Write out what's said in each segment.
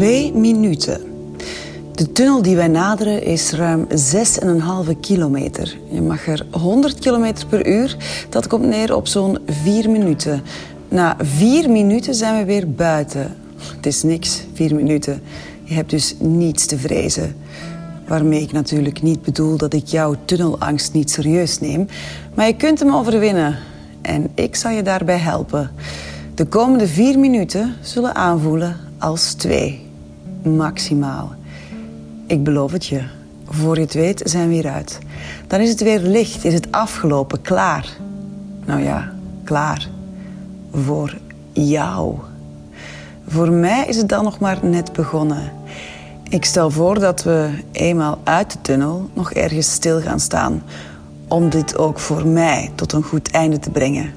Twee minuten. De tunnel die wij naderen is ruim 6,5 kilometer. Je mag er 100 kilometer per uur. Dat komt neer op zo'n 4 minuten. Na 4 minuten zijn we weer buiten. Het is niks, 4 minuten. Je hebt dus niets te vrezen. Waarmee ik natuurlijk niet bedoel dat ik jouw tunnelangst niet serieus neem. Maar je kunt hem overwinnen. En ik zal je daarbij helpen. De komende vier minuten zullen aanvoelen als twee. Maximaal. Ik beloof het je. Voor je het weet zijn we hieruit. Dan is het weer licht, is het afgelopen, klaar. Nou ja, klaar. Voor jou. Voor mij is het dan nog maar net begonnen. Ik stel voor dat we eenmaal uit de tunnel nog ergens stil gaan staan. Om dit ook voor mij tot een goed einde te brengen.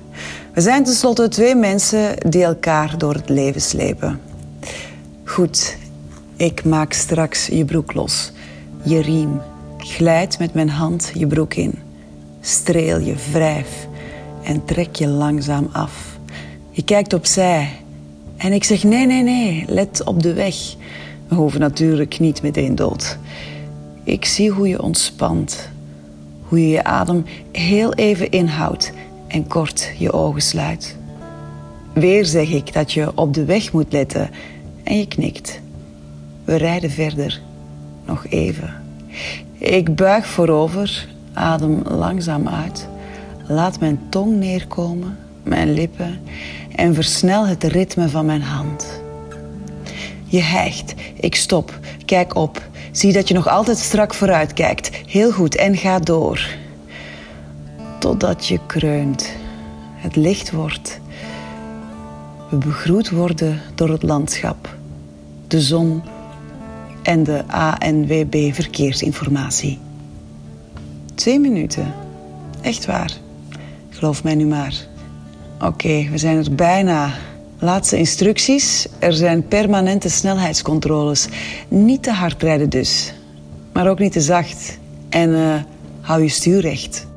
We zijn tenslotte twee mensen die elkaar door het leven slepen. Goed, ik maak straks je broek los. Je riem. Glijd met mijn hand je broek in. Streel je, wrijf en trek je langzaam af. Je kijkt opzij en ik zeg nee, nee, nee, let op de weg. We hoeven natuurlijk niet meteen dood. Ik zie hoe je ontspant. Hoe je je adem heel even inhoudt en kort je ogen sluit. Weer zeg ik dat je op de weg moet letten en je knikt. We rijden verder. Nog even. Ik buig voorover, adem langzaam uit. Laat mijn tong neerkomen, mijn lippen en versnel het ritme van mijn hand. Je hijgt. Ik stop. Kijk op. Zie dat je nog altijd strak vooruit kijkt. Heel goed en ga door. Totdat je kreunt. Het licht wordt. We begroet worden door het landschap, de zon en de ANWB verkeersinformatie. Twee minuten. Echt waar. Geloof mij nu maar. Oké, we zijn er bijna. Laatste instructies. Er zijn permanente snelheidscontroles. Niet te hard rijden dus. Maar ook niet te zacht. En uh, hou je stuur recht.